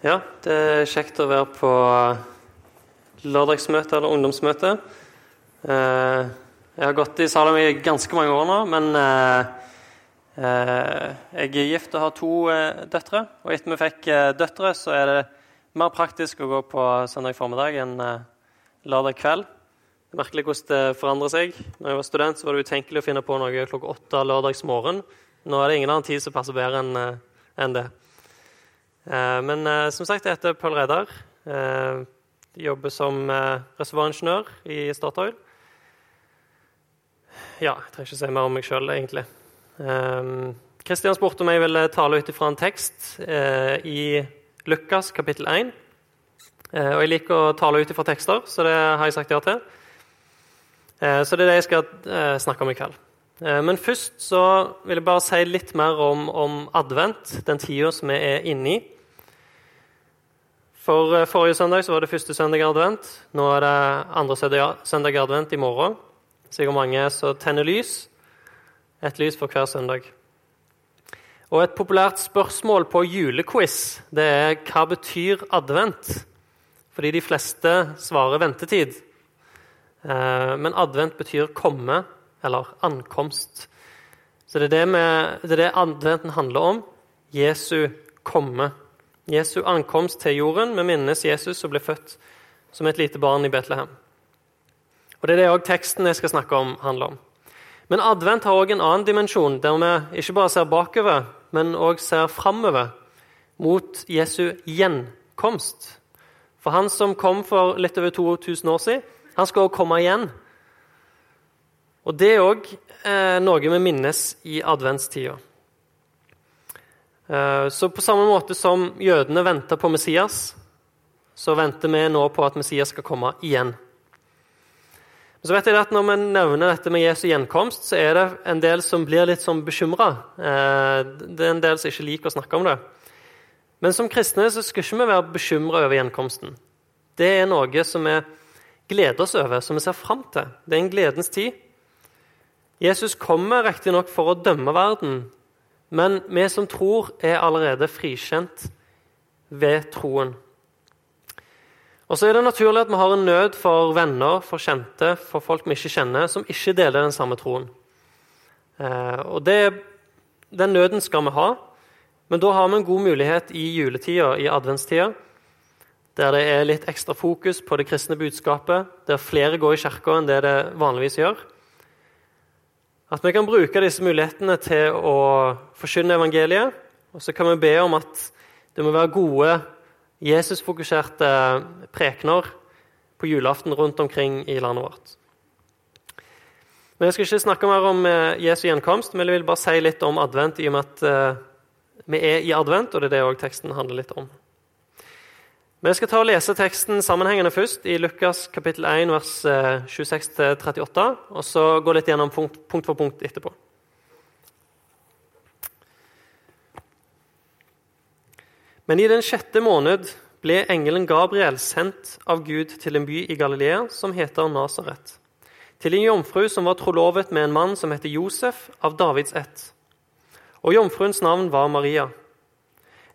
Ja, det er kjekt å være på lørdagsmøte eller ungdomsmøte. Eh, jeg har gått i Salem i ganske mange år nå, men eh, eh, jeg er gift og har to døtre. Og etter vi fikk døtre, så er det mer praktisk å gå på søndag formiddag enn lørdag kveld. Det er merkelig hvordan det forandrer seg. Når jeg var student, så var det utenkelig å finne på noe klokka åtte lørdags morgen. Nå er det ingen annen tid som passer bedre enn det. Eh, men eh, som sagt, jeg heter Pøl Reidar. Eh, jobber som reservoaringeniør i Statoil. Ja, jeg trenger ikke si mer om meg sjøl, egentlig. Kristian spurte om jeg ville tale ut ifra en tekst i Lukas kapittel 1. Og jeg liker å tale ut ifra tekster, så det har jeg sagt ja til. Så det er det jeg skal snakke om i kveld. Men først så vil jeg bare si litt mer om, om advent, den tida som vi er inne i. For eh, Forrige søndag var det første søndag i advent. Nå er det andre søndag i advent i morgen. Sikkert mange som tenner lys. Et lys for hver søndag. Og Et populært spørsmål på julequiz det er hva betyr advent? Fordi de fleste svarer ventetid. Eh, men advent betyr komme eller ankomst. Så det er det, med, det, er det adventen handler om. Jesu komme. Jesu ankomst til jorden. Vi minnes Jesus som ble født som et lite barn i Betlehem. Og Det er det òg teksten jeg skal snakke om, handler om. Men advent har òg en annen dimensjon, der vi ikke bare ser bakover, men òg ser framover mot Jesu gjenkomst. For han som kom for litt over 2000 år siden, han skal òg komme igjen. Og Det er òg eh, noe vi minnes i adventstida. Eh, så på samme måte som jødene venter på Messias, så venter vi nå på at Messias skal komme igjen. Så vet jeg at Når vi nevner dette med Jesu gjenkomst, så er det en del som blir litt sånn bekymra. Eh, det er en del som ikke liker å snakke om det. Men som kristne så skal ikke vi være bekymra over gjenkomsten. Det er noe som vi gleder oss over, som vi ser fram til. Det er en gledens tid. Jesus kommer riktignok for å dømme verden, men vi som tror, er allerede frikjent ved troen. Og så er det naturlig at vi har en nød for venner, for kjente, for folk vi ikke kjenner, som ikke deler den samme troen. Eh, og det, Den nøden skal vi ha, men da har vi en god mulighet i juletida, i adventstida, der det er litt ekstra fokus på det kristne budskapet, der flere går i kirka enn det det vanligvis gjør. At vi kan bruke disse mulighetene til å forkynne evangeliet. Og så kan vi be om at det må være gode, Jesus-fokuserte prekener på julaften rundt omkring i landet vårt. Men Jeg skal ikke snakke mer om eh, Jesu gjenkomst, men jeg vil bare si litt om advent, i og med at eh, vi er i advent, og det er det òg teksten handler litt om. Vi skal ta og lese teksten sammenhengende først, i Lukas kapittel 1, vers 26-38. Eh, og så gå litt gjennom punkt, punkt for punkt etterpå. Men i den sjette måned ble engelen Gabriel sendt av Gud til en by i Galilea som heter Nasaret, til en jomfru som var trolovet med en mann som heter Josef, av Davids ett. Og jomfruens navn var Maria.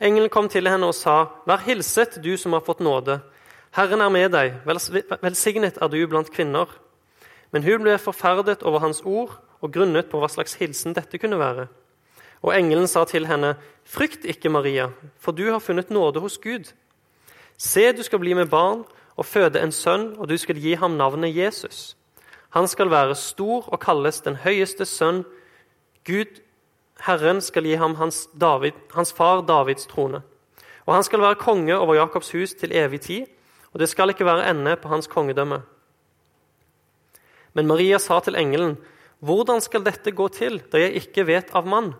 Engelen kom til henne og sa, 'Vær hilset, du som har fått nåde. Herren er med deg. Velsignet er du blant kvinner.' Men hun ble forferdet over hans ord og grunnet på hva slags hilsen dette kunne være. Og engelen sa til henne, 'Frykt ikke, Maria, for du har funnet nåde hos Gud.' 'Se, du skal bli med barn og føde en sønn, og du skal gi ham navnet Jesus.' 'Han skal være stor og kalles den høyeste sønn. Gud Herren skal gi ham hans, David, hans far Davids trone. Og han skal være konge over Jakobs hus til evig tid, og det skal ikke være ende på hans kongedømme. Men Maria sa til engelen, 'Hvordan skal dette gå til, da jeg ikke vet av mann?'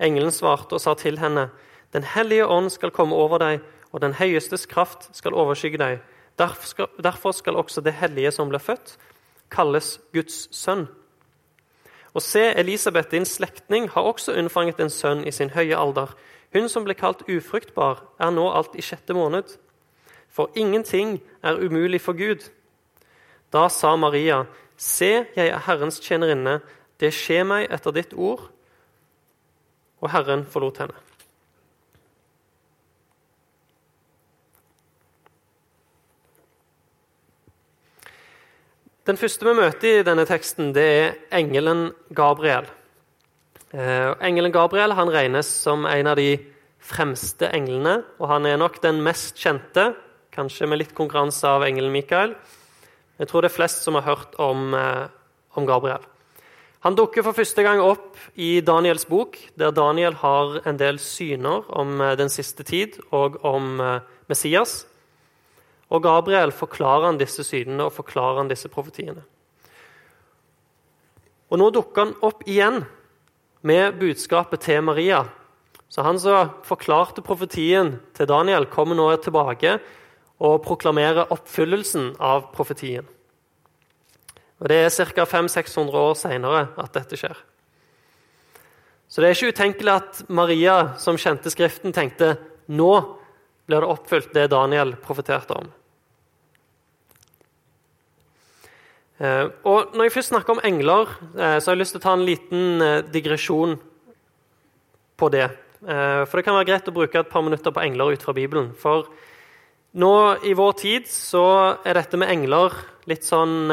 Engelen svarte og sa til henne, 'Den hellige ånd skal komme over deg, og den høyestes kraft skal overskygge deg.' Derfor skal også det hellige som ble født, kalles Guds sønn. Og se, Elisabeth, din slektning, har også unnfanget en sønn i sin høye alder. Hun som ble kalt ufruktbar, er nå alt i sjette måned. For ingenting er umulig for Gud. Da sa Maria, Se, jeg er Herrens tjenerinne, det skjer meg etter ditt ord. Og Herren forlot henne. Den første vi møter i denne teksten, det er engelen Gabriel. Eh, engelen Gabriel han regnes som en av de fremste englene, og han er nok den mest kjente, kanskje med litt konkurranse av engelen Mikael. Jeg tror det er flest som har hørt om, eh, om Gabriel. Han dukker for første gang opp i Daniels bok, der Daniel har en del syner om eh, den siste tid og om Messias. Og Gabriel forklarer han disse synene og forklarer han disse profetiene. Og Nå dukker han opp igjen med budskapet til Maria. Så han som forklarte profetien til Daniel, kommer nå tilbake og proklamerer oppfyllelsen av profetien. Og Det er ca. 500-600 år senere at dette skjer. Så det er ikke utenkelig at Maria, som kjente Skriften, tenkte nå blir det oppfylt, det Daniel profeterte om. Eh, og Når jeg først snakker om engler, eh, så har jeg lyst til å ta en liten eh, digresjon på det. For det kan være greit å bruke et par minutter på engler ut fra Bibelen. For nå i vår tid så er dette med engler litt sånn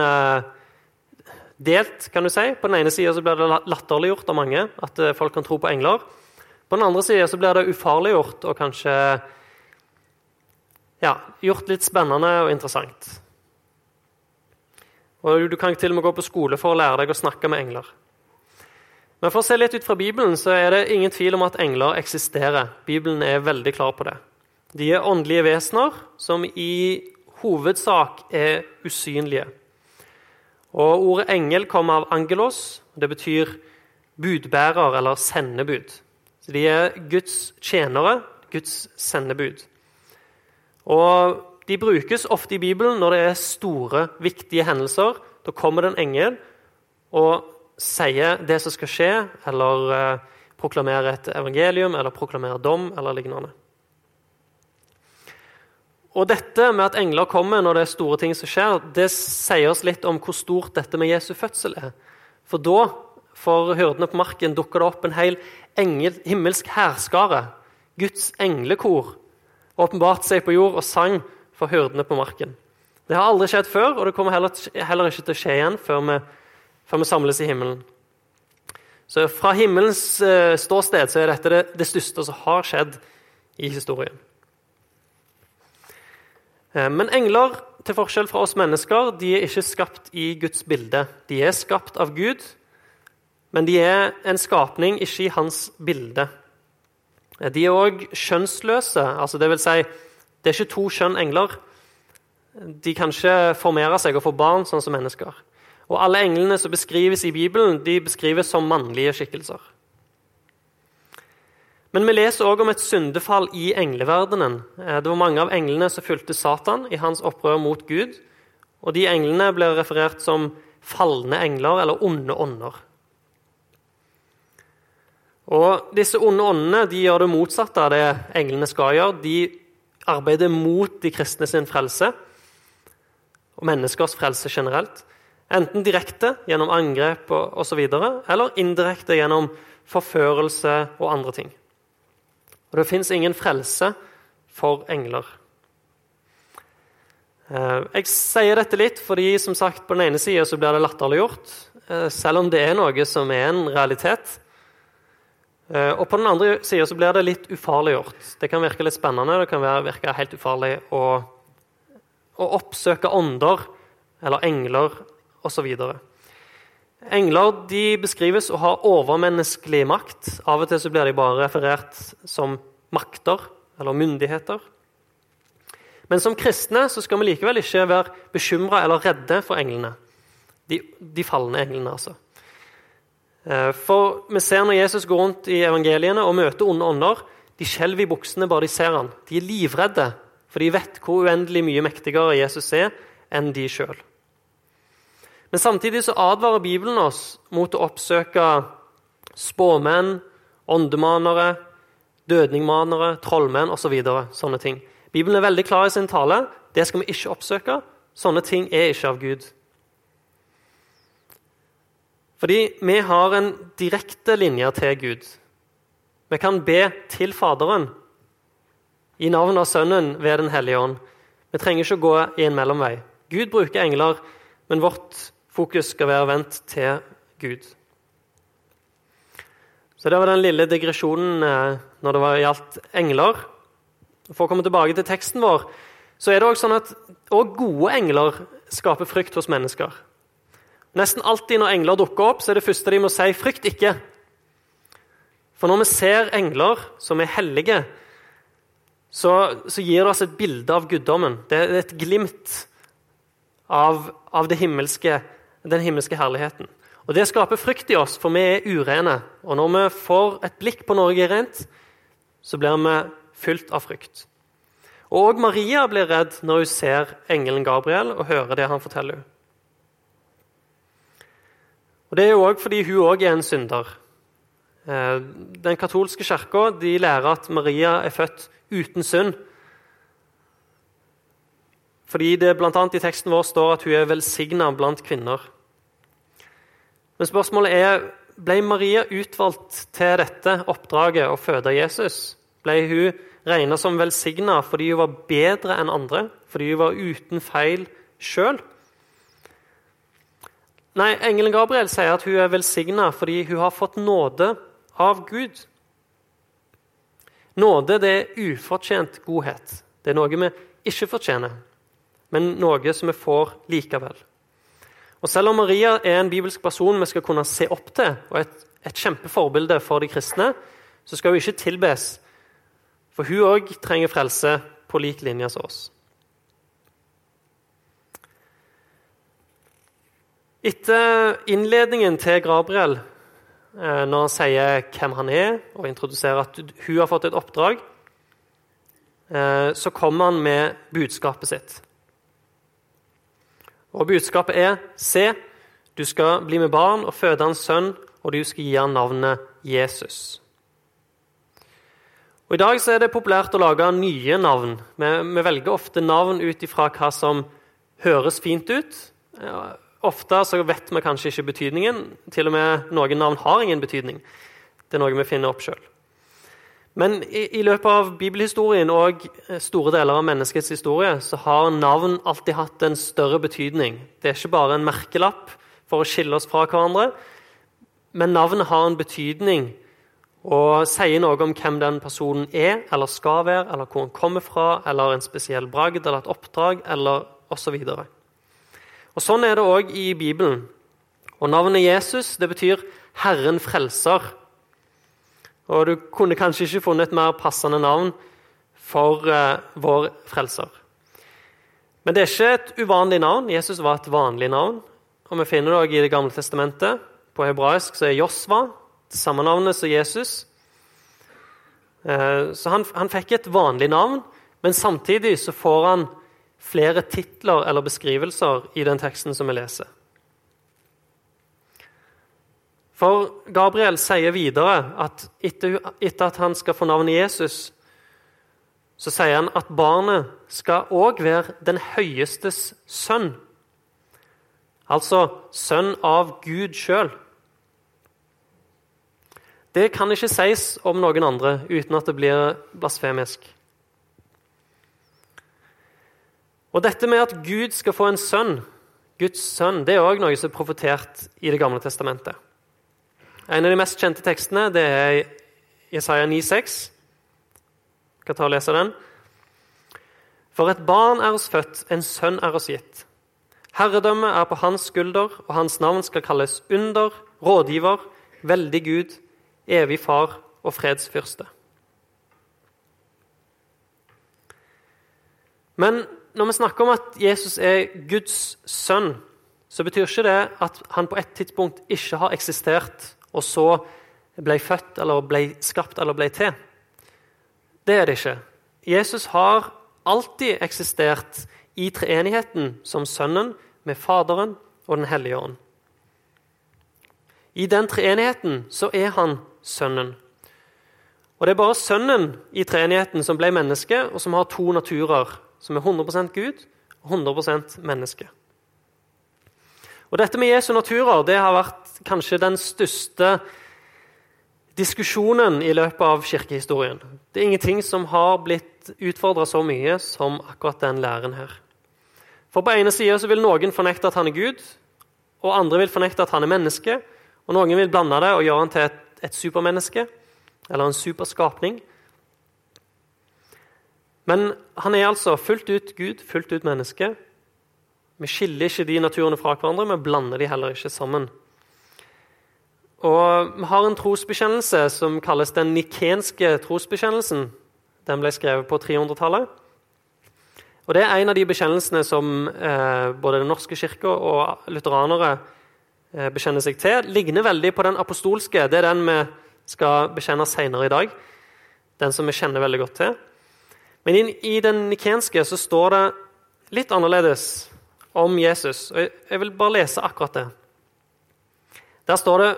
delt, kan du si. På den ene sida blir det latterliggjort av mange at folk kan tro på engler. På den andre sida blir det ufarliggjort og kanskje ja, gjort litt spennende og interessant. Og Du kan til og med gå på skole for å lære deg å snakke med engler. Men for å se litt ut fra Bibelen så er det ingen tvil om at engler eksisterer. Bibelen er veldig klar på det. De er åndelige vesener som i hovedsak er usynlige. Og Ordet engel kommer av angelos. Det betyr budbærer eller sendebud. Så De er Guds tjenere, Guds sendebud. Og De brukes ofte i Bibelen når det er store, viktige hendelser. Da kommer det en engel og sier det som skal skje, eller eh, proklamerer et evangelium eller proklamerer dom eller lignende. Og dette med at engler kommer når det er store ting som skjer, det sier oss litt om hvor stort dette med Jesu fødsel er. For da, for hyrdene på marken, dukker det opp en hel engel, himmelsk hærskare, Guds englekor, åpenbart seg på jord og sang for hyrdene på marken. Det har aldri skjedd før, og det kommer heller, heller ikke til å skje igjen før vi, før vi, samles i himmelen. Så Fra himmelens uh, ståsted så er dette det, det største som har skjedd i historien. Eh, men engler, til forskjell fra oss mennesker, de er ikke skapt i Guds bilde. De er skapt av Gud, men de er en skapning ikke i hans bilde. De er òg kjønnsløse, altså det vil si, det er ikke to kjønn engler. De kan ikke formere seg og få barn sånn som mennesker. Og alle englene som beskrives i Bibelen, de beskrives som mannlige skikkelser. Men vi leser òg om et syndefall i engleverdenen. Eh, det var mange av englene som fulgte Satan i hans opprør mot Gud. Og de englene ble referert som falne engler eller onde ånder. Og Disse onde åndene de gjør det motsatte av det englene skal gjøre. De arbeider mot de kristne sin frelse og menneskers frelse generelt. Enten direkte gjennom angrep osv., eller indirekte gjennom forførelse og andre ting. Og det fins ingen frelse for engler. Eh, jeg sier dette litt fordi som sagt, på den ene sida blir det latterliggjort, eh, selv om det er noe som er en realitet. Eh, og på den andre sida blir det litt ufarliggjort. Det kan virke litt spennende, det kan virke helt ufarlig å, å oppsøke ånder eller engler osv. Engler de beskrives å ha overmenneskelig makt. Av og til så blir de bare referert som makter eller myndigheter. Men som kristne så skal vi likevel ikke være bekymra eller redde for englene. De, de, falne englene, altså. Eh, for vi ser når Jesus går rundt i evangeliene og møter onde ånder, de skjelver i buksene bare de ser han. De er livredde, for de vet hvor uendelig mye mektigere Jesus er enn de sjøl. Men samtidig så advarer Bibelen oss mot å oppsøke spåmenn, åndemanere, dødningmanere, trollmenn osv. Så videre. Bibelen er veldig klar i sin tale. Det skal vi ikke oppsøke. Sånne ting er ikke av Gud. Fordi vi har en direkte linje til Gud. Vi kan be til Faderen i navnet av Sønnen ved Den hellige ånd. Vi trenger ikke å gå i en mellomvei. Gud bruker engler, men vårt fokus skal være vendt til Gud. Så Det var den lille digresjonen eh, når det var, gjaldt engler. For å komme tilbake til teksten vår, så er det også sånn at også gode engler skaper frykt hos mennesker. Nesten alltid når engler dukker opp, så er det første de må si 'frykt ikke'. For når vi ser engler som er hellige, så, så gir det oss et bilde av guddommen. Det er et glimt av, av himmelske, den himmelske herligheten. Og Det skaper frykt i oss, for vi er urene. Og når vi får et blikk på Norge rent, så blir vi fylt av frykt. Og Maria blir redd når hun ser engelen Gabriel og hører det han forteller henne. Og Det er jo òg fordi hun òg er en synder. Eh, den katolske kirka lærer at Maria er født uten synd. Fordi det annet i teksten vår står at hun er velsigna blant kvinner. Men spørsmålet er ble Maria utvalgt til dette oppdraget å føde Jesus. Ble hun regna som velsigna fordi hun var bedre enn andre, fordi hun var uten feil sjøl? Nei, engelen Gabriel sier at hun er velsigna fordi hun har fått nåde av Gud. Nåde det er ufortjent godhet. Det er noe vi ikke fortjener, men noe som vi får likevel. Og Selv om Maria er en bibelsk person vi skal kunne se opp til, og et, et kjempeforbilde for de kristne, så skal hun ikke tilbes. For hun òg trenger frelse på lik linje som oss. Etter innledningen til Gabriel, eh, når han sier hvem han er, og introduserer at hun har fått et oppdrag, eh, så kommer han med budskapet sitt. Og Budskapet er se, du skal bli med barn og føde en sønn, og du skal gi ham navnet Jesus. Og I dag er det populært å lage nye navn. Vi, vi velger ofte navn ut ifra hva som høres fint ut. Ofte vet vi kanskje ikke betydningen. Til og med noen navn har ingen betydning. Det er noe vi finner opp sjøl. Men i, i, løpet av bibelhistorien og eh, store deler av menneskets historie så har navn alltid hatt en større betydning. Det er ikke bare en merkelapp for å skille oss fra hverandre, men navnet har en betydning og sier noe om hvem den personen er eller skal være, eller hvor han kommer fra, eller en spesiell bragd eller et oppdrag, eller osv. Og, Sånn er det òg i Bibelen. Og Navnet Jesus det betyr 'Herren frelser'. Og du kunne kanskje ikke funnet et mer passende navn for uh, vår frelser. Men det er ikke et uvanlig navn. Jesus var et vanlig navn. Og Vi finner det også i Det gamle testamentet. På hebraisk så er Josva det samme navnet som Jesus. Uh, så han, han fikk et vanlig navn, men samtidig så får han flere titler eller beskrivelser i den teksten som vi leser. For Gabriel sier videre at etter, at han skal få navnet Jesus, så sier han at barnet skal òg være den høyestes sønn. Altså sønn av Gud sjøl. Det kan ikke sies om noen andre uten at det blir blasfemisk. Og dette med at Gud skal få en sønn, Guds sønn, det er òg noe som er profetert i Det gamle testamentet. En av de mest kjente tekstene det er Jesaja 9,6. Jeg kan ta og lese den. For et barn er oss født, en sønn er oss gitt. Herredømmet er på hans skulder, og hans navn skal kalles under, rådgiver, veldig Gud, evig far og fredsfyrste. Men når vi snakker om at Jesus er Guds sønn, så betyr ikke det at han på et tidspunkt ikke har eksistert og så ble født eller ble skapt eller ble til. Det er det ikke. Jesus har alltid eksistert i treenigheten som Sønnen med Faderen og Den hellige ånd. I den treenigheten så er han Sønnen. Og Det er bare Sønnen i treenigheten som ble menneske, og som har to naturer, som er 100% Gud og 100% menneske. Og Dette med Jesu naturer det har vært kanskje den største diskusjonen i løpet av kirkehistorien. Det er ingenting som har blitt utfordra så mye som akkurat den læren her. For på ene sida vil noen fornekte at han er Gud, og andre vil fornekte at han er menneske. Og noen vil blande det og gjøre han til et, et supermenneske eller en superskapning. Men han er altså fullt ut Gud, fullt ut menneske. Vi skiller ikke de naturene fra hverandre, vi blander de heller ikke sammen. Og Vi har en trosbekjennelse som kalles den nikenske trosbekjennelsen. Den ble skrevet på 300-tallet. Og Det er en av de bekjennelsene som eh, både Den norske kirke og lutheranere eh, bekjenner seg til. Ligner veldig på den apostolske. Det er den vi skal bekjenne senere i dag. Den som vi kjenner veldig godt til. Men i, den nikenske så står det litt annerledes om Jesus. Og jeg vil bare lese akkurat det. Der står det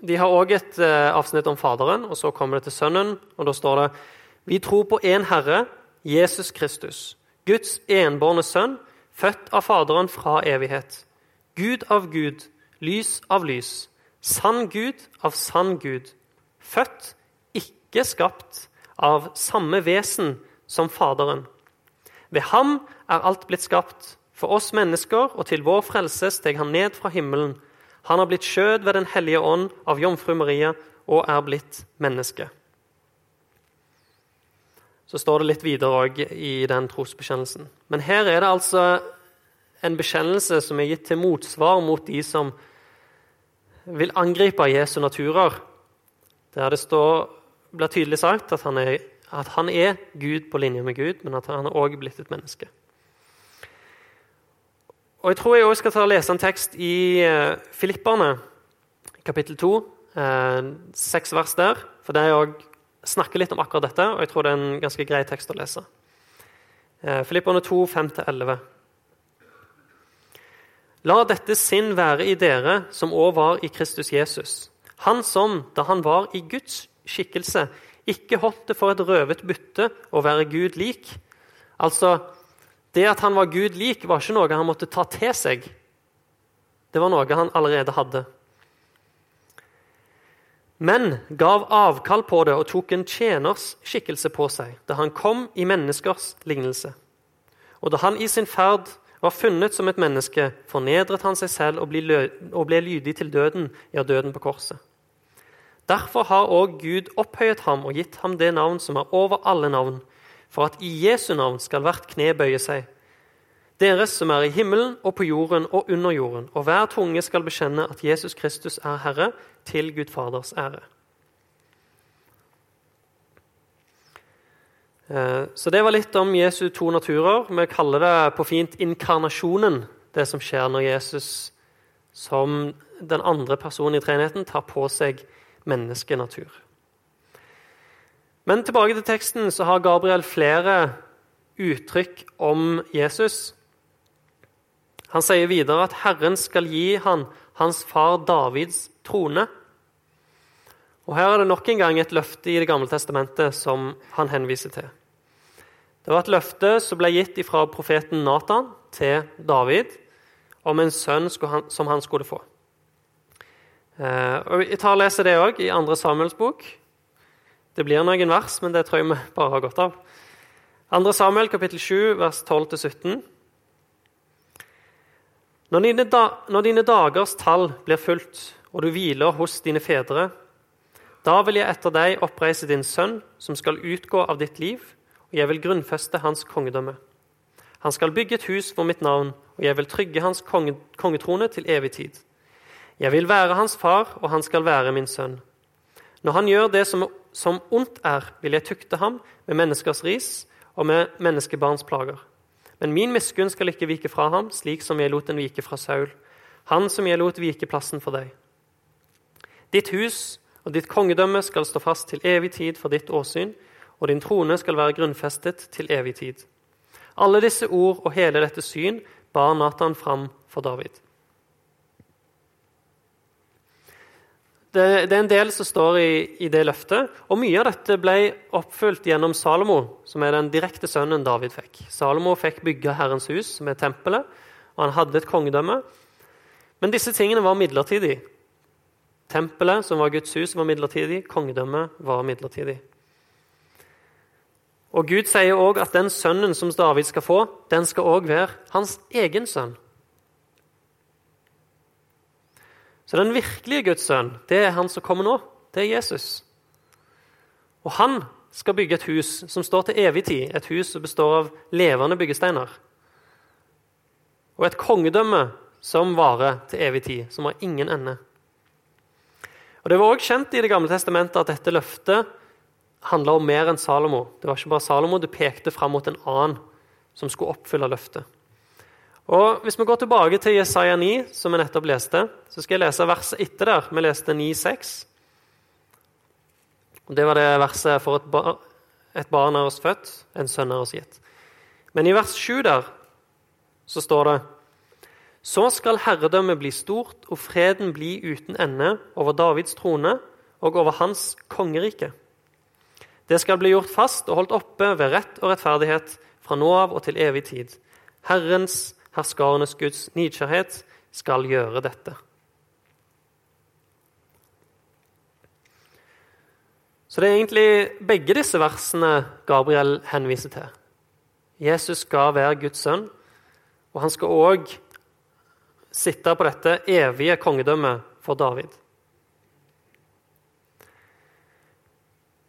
De har òg et eh, avsnitt om Faderen, og så kommer det til Sønnen. og Da står det Vi tror på én Herre, Jesus Kristus, Guds enbårne sønn, født av Faderen fra evighet. Gud av Gud, lys av lys, sann Gud av sann Gud. Født, ikke skapt, av samme vesen som Faderen. Ved ham er alt blitt skapt. For oss mennesker og til vår frelse steg han ned fra himmelen. Han har blitt skjød ved Den hellige ånd av jomfru Maria og er blitt menneske. Så står det litt videre òg i den trosbekjennelsen. Men her er det altså en bekjennelse som er gitt til motsvar mot de som vil angripe Jesu naturer. Der det står, blir tydelig sagt at han, er, at han er Gud på linje med Gud, men at han er òg blitt et menneske. Og Jeg tror jeg også skal ta og lese en tekst i eh, Filipperne, kapittel 2, eh, seks vers der. For det er òg snakker litt om akkurat dette, og jeg tror det er en ganske grei tekst å lese. Eh, Filipperne 2, 5-11. La dette sinn være i dere som òg var i Kristus Jesus. Han som, da han var i Guds skikkelse, ikke holdt det for et røvet bytte å være Gud lik. Altså, det at han var Gud lik, var ikke noe han måtte ta til seg. Det var noe han allerede hadde men gav avkall på det og tok en tjeners skikkelse på seg da han kom i menneskers lignelse. Og da han i sin ferd var funnet som et menneske, fornedret han seg selv og ble, lydig til døden, ja, døden på korset. Derfor har òg Gud opphøyet ham og gitt ham det navn som er over alle navn, for at i Jesu navn skal hvert kne bøye seg, deres som er i himmelen og på jorden og under jorden, og hver tunge skal bekjenne at Jesus Kristus er Herre, til Gud Faders ære. Eh, så det var litt om Jesu to naturer. Vi kaller det på fint inkarnasjonen, det som skjer når Jesus som den andre personen i treenigheten tar på seg menneskenatur. Men tilbake til teksten så har Gabriel flere uttrykk om Jesus. Han sier videre at Herren skal gi han hans far Davids trone. Og Her er det nok en gang et løfte i Det gamle testamentet som han henviser til. Det var et løfte som ble gitt fra profeten Nathan til David om en sønn som han skulle få. Eh, og Jeg tar og leser det òg i 2. Samuels bok. Det blir noen vers, men det tror jeg vi bare har godt av. 2. Samuel kapittel 7, vers 12-17. Når når dine dagers tall blir fulgt, og du hviler hos dine fedre, da vil jeg etter deg oppreise din sønn, som skal utgå av ditt liv, og jeg vil grunnfeste hans kongedømme. Han skal bygge et hus for mitt navn, og jeg vil trygge hans konge, kongetrone til evig tid. Jeg vil være hans far, og han skal være min sønn. Når han gjør det som, som ondt er, vil jeg tukte ham med menneskers ris og med menneskebarns plager. Men min miskunn skal ikke vike fra ham, slik som jeg lot den vike fra Saul, han som jeg lot vike plassen for deg. Ditt hus og ditt kongedømme skal stå fast til evig tid for ditt åsyn, og din trone skal være grunnfestet til evig tid. Alle disse ord og hele dette syn bar Nathan fram for David. Det, det, er en del som står i, i, det løftet, og mye av dette ble oppfylt gjennom Salomo, som er den direkte sønnen David fikk. Salomo fikk bygge Herrens hus, som er tempelet, og han hadde et kongedømme. Men disse tingene var midlertidig. Tempelet, som var Guds hus, var midlertidig. Kongedømmet var midlertidig. Og Gud sier òg at den sønnen som David skal få, den skal òg være hans egen sønn. Så den virkelige Guds sønn, det er han som kommer nå. Det er Jesus. Og han skal bygge et hus som står til evig tid, et hus som består av levende byggesteiner. Og et kongedømme som varer til evig tid, som har ingen ende. Og Det var også kjent i Det gamle testamentet at dette løftet handla om mer enn Salomo. Det var ikke bare Salomo, det pekte fram mot en annen som skulle oppfylle løftet. Og Hvis vi går tilbake til Jesaja 9, som vi nettopp leste, så skal jeg lese verset etter der. Vi leste 9,6. Det var det verset for et, bar, et barn er oss født, en sønn er oss gitt. Men i vers 7 der så står det Så skal herredømmet bli stort og freden bli uten ende over Davids trone og over hans kongerike. Det skal bli gjort fast og holdt oppe ved rett og rettferdighet fra nå av og til evig tid. Herrens, herskarenes Guds nidkjærhet skal gjøre dette. Så det er egentlig begge disse versene Gabriel henviser til. Jesus skal være Guds sønn, og han skal òg sitte på dette evige kongedømmet for David.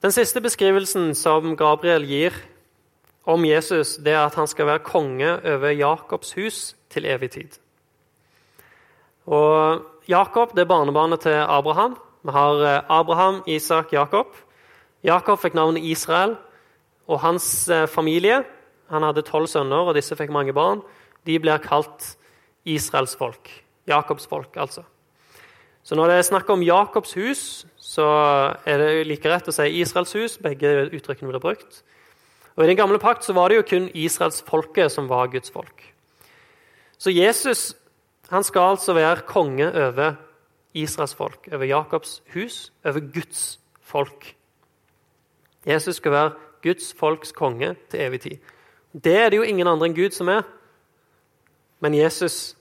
Den siste beskrivelsen som Gabriel gir om Jesus, det er at han skal være konge over Jakobs hus til evig tid. Og Jakob det er barnebarnet til Abraham. Vi har eh, Abraham, Isak, Jakob. Jakob fikk navnet Israel, og hans eh, familie Han hadde tolv sønner, og disse fikk mange barn. De blir kalt Israels folk. Jakobs folk, altså. Så når det er snakk om Jakobs hus, så er det like rett å si Israels hus. Begge uttrykkene blir brukt. Og I den gamle pakt så var det jo kun israelsfolket som var Guds folk. Så Jesus han skal altså være konge over Israels folk, over Jakobs hus, over Guds folk. Jesus skal være Guds folks konge til evig tid. Det er det jo ingen andre enn Gud som er. Men Jesus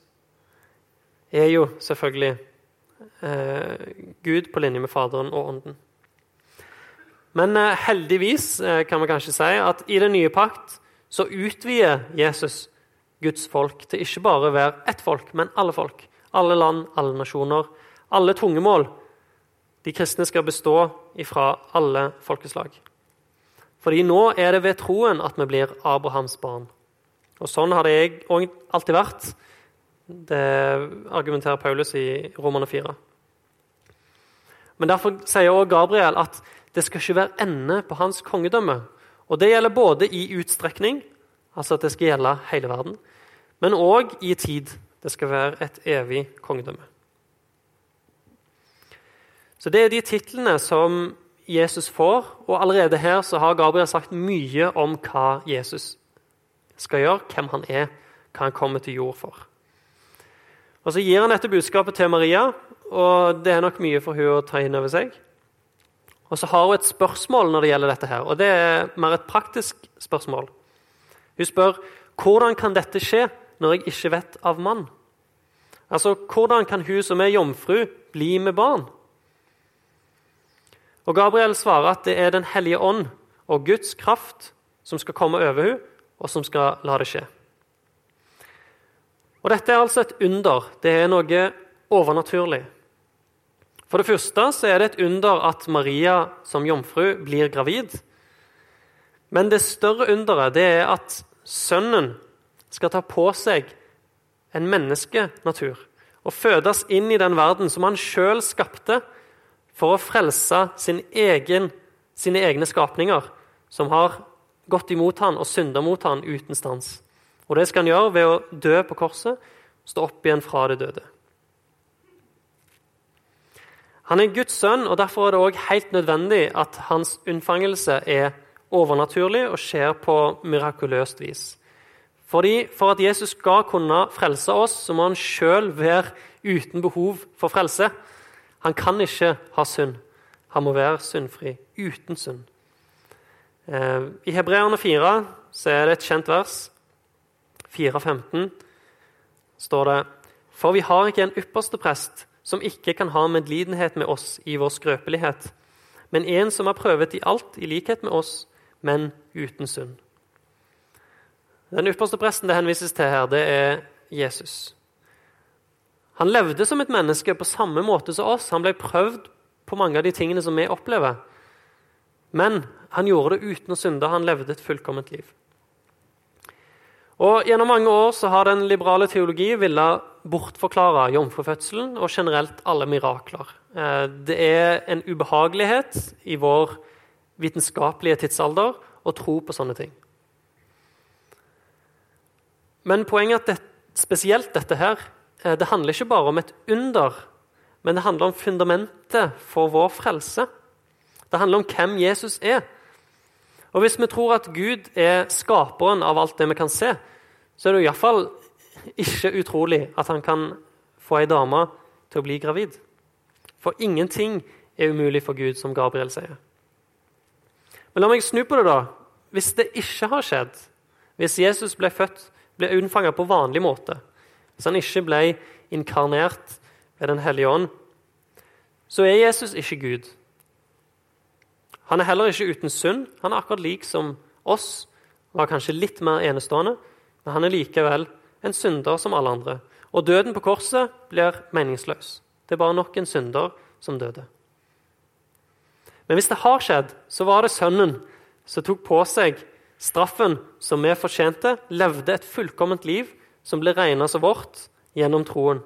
er jo selvfølgelig eh, Gud på linje med Faderen og Ånden. Men eh, heldigvis eh, kan vi kanskje si at i den nye pakt så utvider Jesus Guds folk til ikke bare å være ett folk, men alle folk. Alle land, alle nasjoner, alle tungemål. De kristne skal bestå ifra alle folkeslag. Fordi nå er det ved troen at vi blir Abrahams barn. Og Sånn har det jeg alltid vært. Det argumenterer Paulus i Romane 4. Men derfor sier også Gabriel at det skal ikke være ende på hans kongedømme. Og Det gjelder både i utstrekning, altså at det skal gjelde hele verden, men òg i tid. Det skal være et evig kongedømme. Så Det er de titlene som Jesus får. Og allerede her så har Gabriel sagt mye om hva Jesus skal gjøre, hvem han er, hva han kommer til jord for. Og Så gir han dette budskapet til Maria, og det er nok mye for hun å ta inn over seg. Og så har hun et spørsmål når det gjelder dette, her, og det er mer et praktisk spørsmål. Hun spør hvordan kan dette skje når jeg ikke vet av mann? Altså, Hvordan kan hun som er jomfru, bli med barn? Og Gabriel svarer at det er Den hellige ånd og Guds kraft som skal komme over henne, og som skal la det skje. Og Dette er altså et under. Det er noe overnaturlig. For det første så er det et under at Maria som jomfru blir gravid. Men det større underet det er at sønnen skal ta på seg en menneskenatur og fødes inn i den verden som han sjøl skapte for å frelse sin egen, sine egne skapninger, som har gått imot han og synda mot han uten stans. Og Det skal han gjøre ved å dø på korset, stå opp igjen fra det døde. Han er Guds sønn, og derfor er det også helt nødvendig at hans unnfangelse er overnaturlig og skjer på mirakuløst vis. Fordi For at Jesus skal kunne frelse oss, så må han sjøl være uten behov for frelse. Han kan ikke ha synd. Han må være syndfri, uten synd. Eh, I Hebreerne 4 så er det et kjent vers. 4.15 står det For vi har ikke en ypperste prest som ikke kan ha medlidenhet med oss i vår skrøpelighet, men en som har prøvet i alt i likhet med oss, men uten synd. Den ypperste presten det henvises til her, det er Jesus. Han levde som et menneske på samme måte som oss. Han ble prøvd på mange av de tingene som vi opplever. Men han gjorde det uten å synde. Han levde et fullkomment liv. Og Gjennom mange år så har den liberale teologi villet bortforklare jomfrufødselen og generelt alle mirakler. Eh, det er en ubehagelighet i vår vitenskapelige tidsalder å tro på sånne ting. Men poenget er at det, spesielt dette her, eh, det handler ikke bare om et under, men det handler om fundamentet for vår frelse. Det handler om hvem Jesus er. Og Hvis vi tror at Gud er skaperen av alt det vi kan se, så er det iallfall ikke utrolig at han kan få ei dame til å bli gravid. For ingenting er umulig for Gud, som Gabriel sier. Men la meg snu på det, da. Hvis det ikke har skjedd, hvis Jesus ble født, ble unnfanget på vanlig måte, hvis han ikke ble inkarnert ved Den hellige ånd, så er Jesus ikke Gud. Han er heller ikke uten synd. Han er akkurat lik som oss, var kanskje litt mer enestående, men han er likevel en synder som alle andre. Og døden på korset blir meningsløs. Det er bare nok en synder som døde. Men hvis det har skjedd, så var det Sønnen som tok på seg straffen som vi fortjente, levde et fullkomment liv som ble regna som vårt gjennom troen.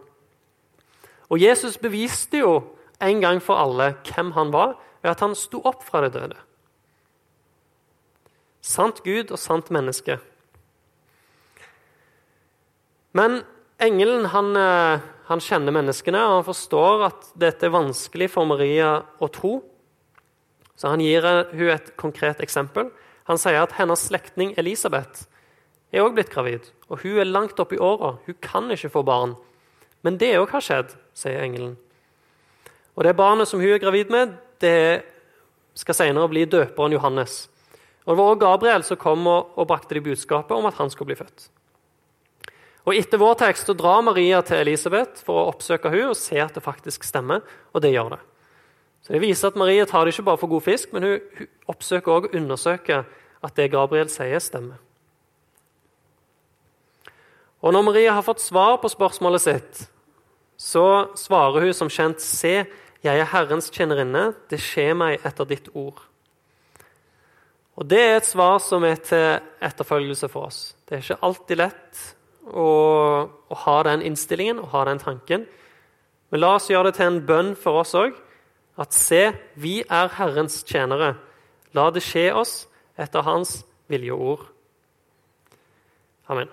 Og Jesus beviste jo en gang for alle hvem han var, ved at han sto opp fra det døde. Sant Gud og sant menneske. Men engelen han, eh, han, kjenner menneskene, og han forstår at dette er vanskelig for Maria å tro. Så han gir hun et konkret eksempel. Han sier at hennes slektning Elisabeth er også blitt gravid. og Hun er langt oppe i åra. Hun kan ikke få barn. Men det òg har skjedd, sier engelen. Og Det barnet som hun er gravid med, det skal senere bli døperen Johannes. Og Det var også Gabriel som kom og, og brakte de budskapet om at han skulle bli født. Og Etter vår tekst så drar Maria til Elisabeth for å oppsøke henne og se at det faktisk stemmer, og det gjør det. Så Det viser at Maria tar det ikke bare for god fisk, men hun, hun oppsøker også og undersøker at det Gabriel sier, stemmer. Og Når Maria har fått svar på spørsmålet sitt, så svarer hun som kjent Se, jeg er Herrens tjenerinne, det skjer meg etter ditt ord. Og Det er et svar som er til etterfølgelse for oss. Det er ikke alltid lett å, å ha den innstillingen og ha den tanken. Men la oss gjøre det til en bønn for oss òg. At se, vi er Herrens tjenere. La det skje oss etter Hans vilje og ord. Amen.